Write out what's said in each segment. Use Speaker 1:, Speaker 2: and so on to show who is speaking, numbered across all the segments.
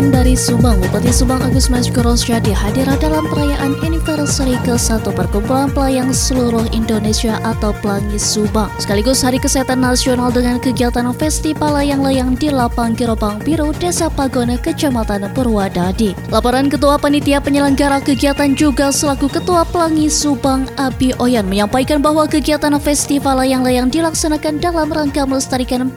Speaker 1: Dikabarkan dari Subang, Bupati Subang Agus Jadi hadir dalam perayaan anniversary ke-1 Perkumpulan Pelayang Seluruh Indonesia atau Pelangi Subang. Sekaligus Hari Kesehatan Nasional dengan kegiatan festival layang-layang di Lapang Girobang Biru, Desa Pagone, Kecamatan Purwadadi. Laporan Ketua Panitia Penyelenggara Kegiatan juga selaku Ketua Pelangi Subang, Abi Oyan, menyampaikan bahwa kegiatan festival layang-layang dilaksanakan dalam rangka melestarikan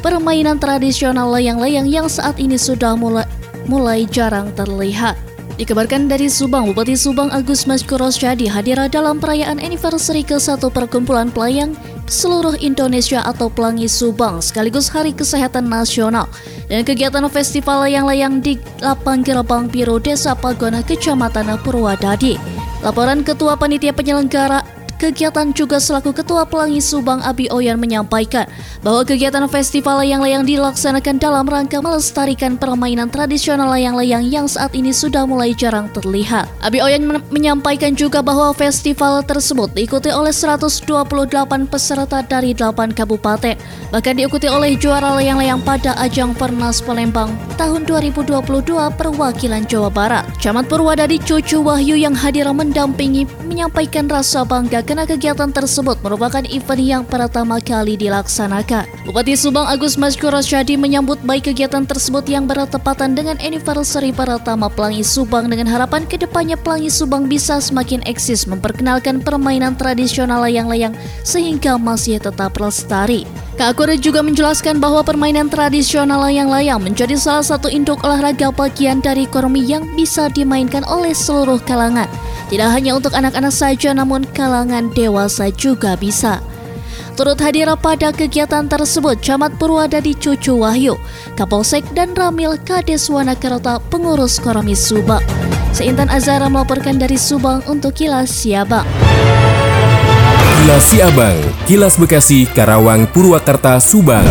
Speaker 1: permainan tradisional layang-layang yang saat ini sudah mulai mulai, jarang terlihat. Dikabarkan dari Subang, Bupati Subang Agus Jadi hadir dalam perayaan anniversary ke-1 Perkumpulan Pelayang seluruh Indonesia atau Pelangi Subang sekaligus Hari Kesehatan Nasional dan kegiatan festival layang-layang di Lapang Gerbang Biru Desa Pagona Kecamatan Purwadadi. Laporan Ketua Panitia Penyelenggara Kegiatan juga selaku Ketua Pelangi Subang Abi Oyan menyampaikan bahwa kegiatan festival layang-layang dilaksanakan dalam rangka melestarikan permainan tradisional layang-layang yang saat ini sudah mulai jarang terlihat. Abi Oyan men menyampaikan juga bahwa festival tersebut diikuti oleh 128 peserta dari 8 kabupaten, bahkan diikuti oleh juara layang-layang pada ajang Pernas Palembang tahun 2022 perwakilan Jawa Barat. Camat Purwadadi Cucu Wahyu yang hadir mendampingi menyampaikan rasa bangga karena kegiatan tersebut merupakan event yang pertama kali dilaksanakan. Bupati Subang Agus Maskur menyambut baik kegiatan tersebut yang bertepatan dengan anniversary pertama Pelangi Subang dengan harapan ke depannya Pelangi Subang bisa semakin eksis memperkenalkan permainan tradisional layang-layang sehingga masih tetap lestari. Kak Akure juga menjelaskan bahwa permainan tradisional layang-layang menjadi salah satu induk olahraga bagian dari ekonomi yang bisa dimainkan oleh seluruh kalangan. Tidak hanya untuk anak-anak saja namun kalangan dewasa juga bisa. Turut hadir pada kegiatan tersebut Camat Purwadadi Cucu Wahyu, Kapolsek dan Ramil Kades Wanakerta pengurus Koromis Subang. Seintan Azara melaporkan dari Subang untuk Kilas Siabang.
Speaker 2: Kilas Siabang, Kilas Bekasi, Karawang, Purwakarta, Subang.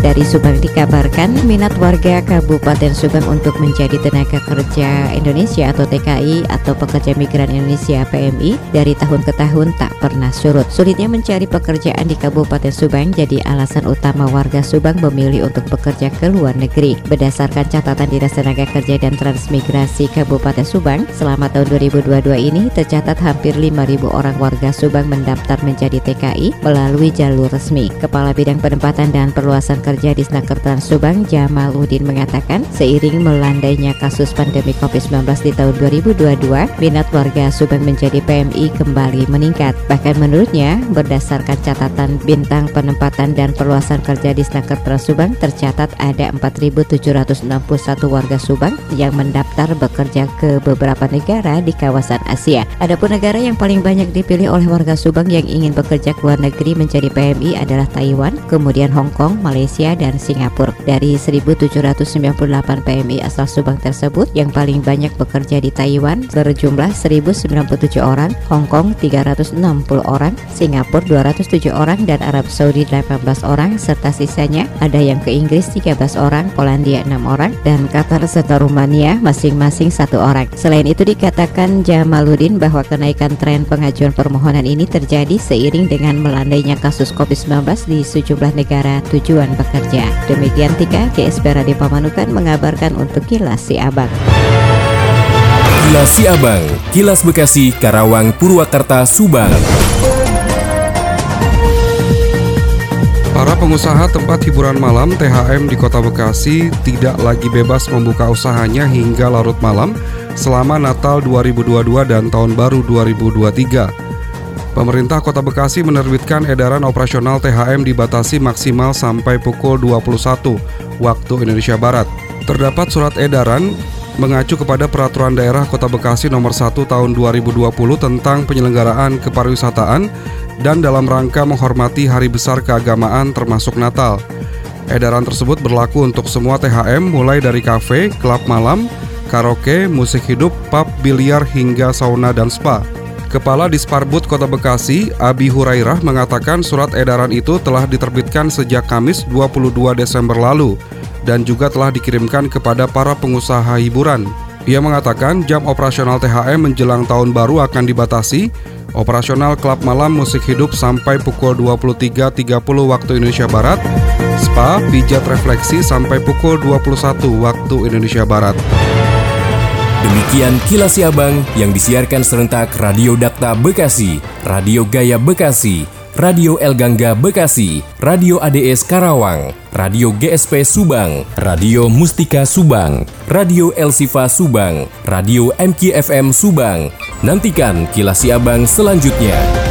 Speaker 3: Dari Subang dikabarkan minat warga Kabupaten Subang untuk menjadi tenaga kerja Indonesia atau TKI atau pekerja migran Indonesia PMI dari tahun ke tahun tak pernah surut. Sulitnya mencari pekerjaan di Kabupaten Subang jadi alasan utama warga Subang memilih untuk bekerja ke luar negeri. Berdasarkan catatan Dinas Tenaga Kerja dan Transmigrasi Kabupaten Subang, selama tahun 2022 ini tercatat hampir 5.000 orang warga Subang mendaftar menjadi TKI melalui jalur resmi. Kepala Bidang Penempatan dan Perluasan Kerja di Snakertan Subang Jamaludin mengatakan seiring melandainya kasus pandemi COVID-19 di tahun 2022, minat warga Subang menjadi PMI kembali meningkat. Bahkan menurutnya, berdasarkan catatan bintang penempatan dan perluasan kerja di Snakertan Subang tercatat ada 4.761 warga Subang yang mendaftar bekerja ke beberapa negara di kawasan Asia. Adapun negara yang paling banyak dipilih oleh warga Subang yang ingin bekerja ke luar negeri menjadi PMI adalah Taiwan, kemudian Hong Kong, Malaysia, Malaysia dan Singapura. Dari 1798 PMI asal Subang tersebut, yang paling banyak bekerja di Taiwan berjumlah 1097 orang, Hong Kong 360 orang, Singapura 207 orang, dan Arab Saudi 18 orang, serta sisanya ada yang ke Inggris 13 orang, Polandia 6 orang, dan Qatar serta Rumania masing-masing satu orang. Selain itu dikatakan Jamaludin bahwa kenaikan tren pengajuan permohonan ini terjadi seiring dengan melandainya kasus COVID-19 di sejumlah negara tujuan bekerja kerja. Demikian Tika KSP Radio Pamanukan mengabarkan untuk Kilas Si Abang.
Speaker 2: Kilas Si Abang, Kilas Bekasi, Karawang, Purwakarta, Subang.
Speaker 4: Para pengusaha tempat hiburan malam THM di Kota Bekasi tidak lagi bebas membuka usahanya hingga larut malam selama Natal 2022 dan Tahun Baru 2023. Pemerintah Kota Bekasi menerbitkan edaran operasional THM dibatasi maksimal sampai pukul 21 waktu Indonesia Barat. Terdapat surat edaran mengacu kepada Peraturan Daerah Kota Bekasi Nomor 1 Tahun 2020 tentang penyelenggaraan kepariwisataan dan dalam rangka menghormati hari besar keagamaan termasuk Natal. Edaran tersebut berlaku untuk semua THM mulai dari kafe, klub malam, karaoke, musik hidup, pub, biliar hingga sauna dan spa. Kepala Disparbud Kota Bekasi, Abi Hurairah mengatakan surat edaran itu telah diterbitkan sejak Kamis 22 Desember lalu dan juga telah dikirimkan kepada para pengusaha hiburan. Ia mengatakan jam operasional THM menjelang tahun baru akan dibatasi, operasional klub malam musik hidup sampai pukul 23.30 waktu Indonesia Barat, spa, pijat refleksi sampai pukul 21 waktu Indonesia Barat.
Speaker 2: Demikian kilas Abang yang disiarkan serentak Radio Dakta Bekasi, Radio Gaya Bekasi, Radio El Gangga Bekasi, Radio ADS Karawang, Radio GSP Subang, Radio Mustika Subang, Radio El Sifa Subang, Radio MKFM Subang. Nantikan kilas Abang selanjutnya.